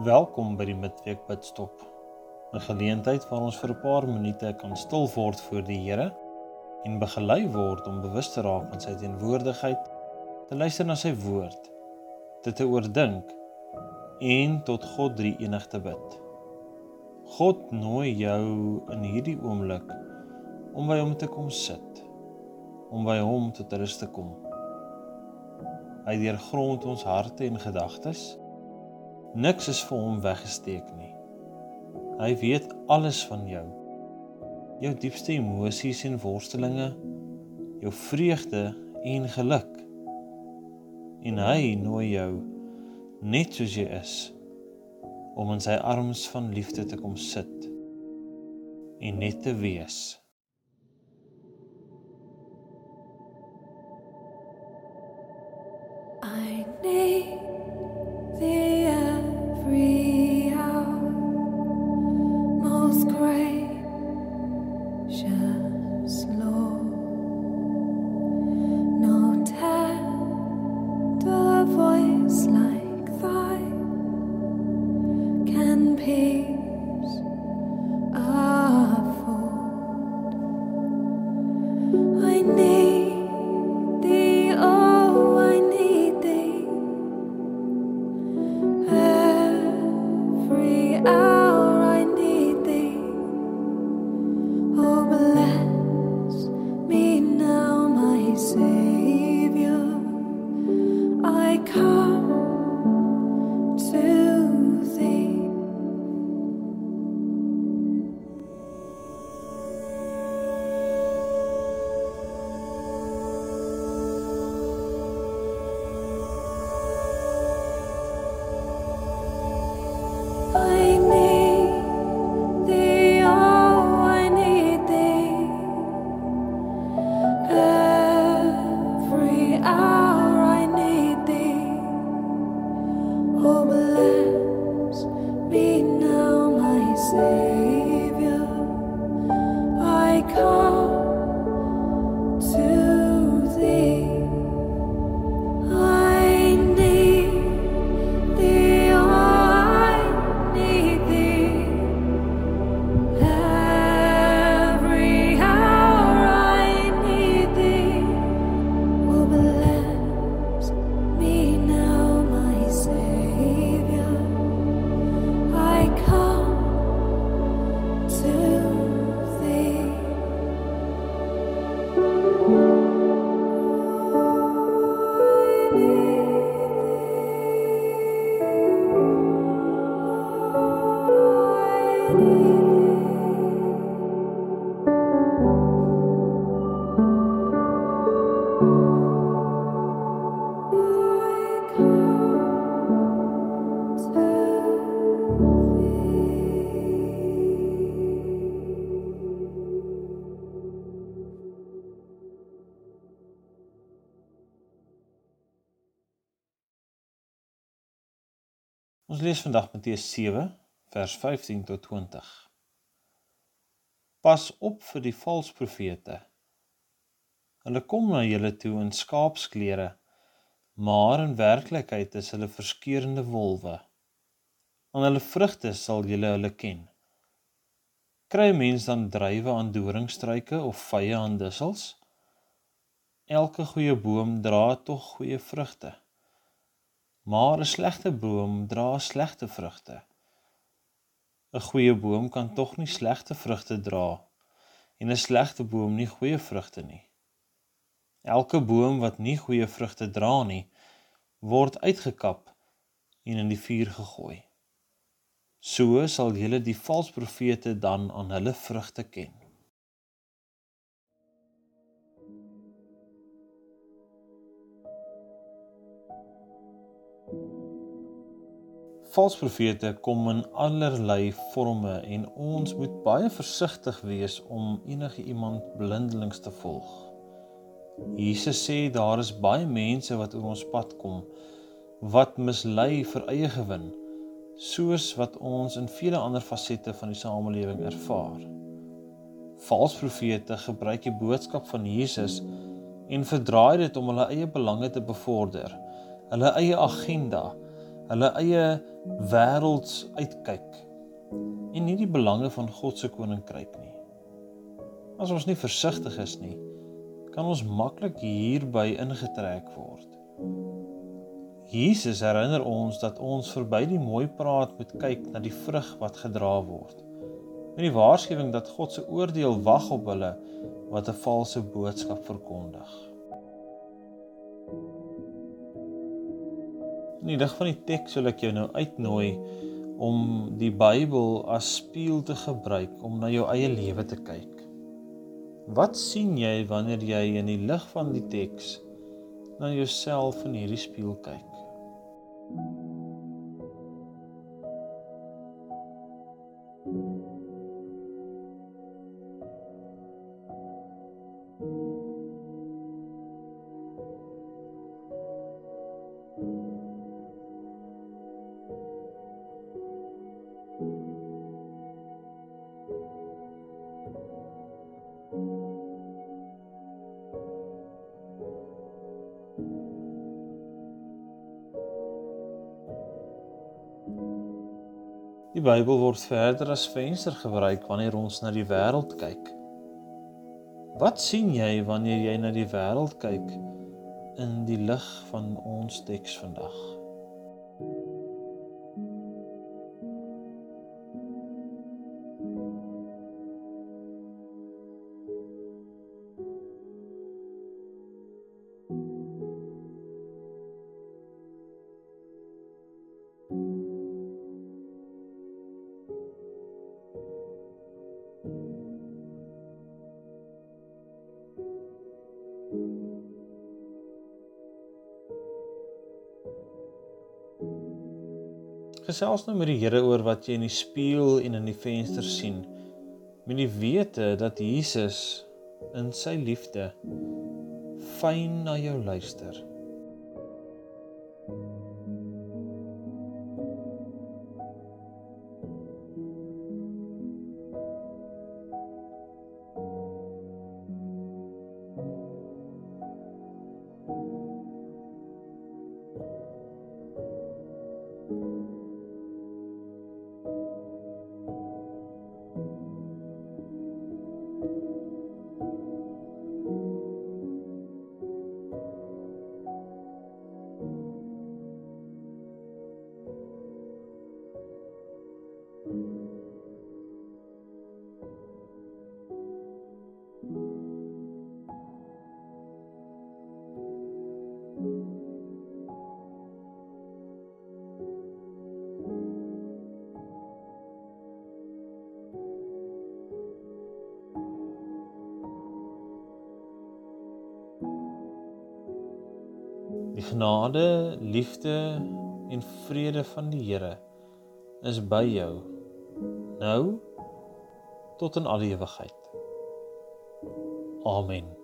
Welkom by die Midweek Bidstop. 'n Geleentheid waar ons vir 'n paar minute kan stil word voor die Here en begelei word om bewus te raak van sy teenwoordigheid, te luister na sy woord, dit te oordink en tot God drie enig te bid. God nooi jou in hierdie oomblik om by hom te kom sit, om by hom tot rus te kom. Hy deurgrond ons harte en gedagtes Niks is vir hom weggesteek nie. Hy weet alles van jou. Jou diepste emosies en worstelinge, jou vreugde en geluk. En hy nooi jou net soos jy is om in sy arms van liefde te kom sit en net te wees. I need thee Ons lees vandag Matteus 7 vers 15 tot 20. Pas op vir die valse profete. Hulle kom na julle toe in skaapsklere, maar in werklikheid is hulle verskeurende wolwe. Aan hulle vrugte sal julle hulle ken. Kry 'n mens dan druiwe aan doringstruike of vye aan dussels? Elke goeie boom dra tog goeie vrugte. Maar 'n slegte boom dra slegte vrugte. 'n Goeie boom kan tog nie slegte vrugte dra en 'n slegte boom nie goeie vrugte nie. Elke boom wat nie goeie vrugte dra nie, word uitgekap en in die vuur gegooi. So sal julle die valse profete dan aan hulle vrugte ken. Valse profete kom in allerlei forme en ons moet baie versigtig wees om enige iemand blindelings te volg. Jesus sê daar is baie mense wat oor ons pad kom wat mislei vir eie gewin, soos wat ons in vele ander fasette van die samelewing ervaar. Valse profete gebruik die boodskap van Jesus en verdraai dit om hulle eie belange te bevorder, hulle eie agenda, hulle eie wêrelds uitkyk en nie die belange van God se koninkryk nie. As ons nie versigtig is nie, kan ons maklik hierby ingetrek word. Jesus herinner ons dat ons verby die mooi praat moet kyk na die vrug wat gedra word. Met die waarskuwing dat God se oordeel wag op hulle wat 'n valse boodskap verkondig. In die lig van die teks wil ek jou nou uitnooi om die Bybel as spieël te gebruik om na jou eie lewe te kyk. Wat sien jy wanneer jy in die lig van die teks na jouself in hierdie spieël kyk? Die Bybel word verder as venster gebruik wanneer ons na die wêreld kyk. Wat sien jy wanneer jy na die wêreld kyk in die lig van ons teks vandag? Gesels nou met die Here oor wat jy in die spieël en in die venster sien. Met die wete dat Jesus in sy liefde fyn na jou luister. Die genade, liefde en vrede van die Here is by jou nou tot in alle ewigheid. Amen.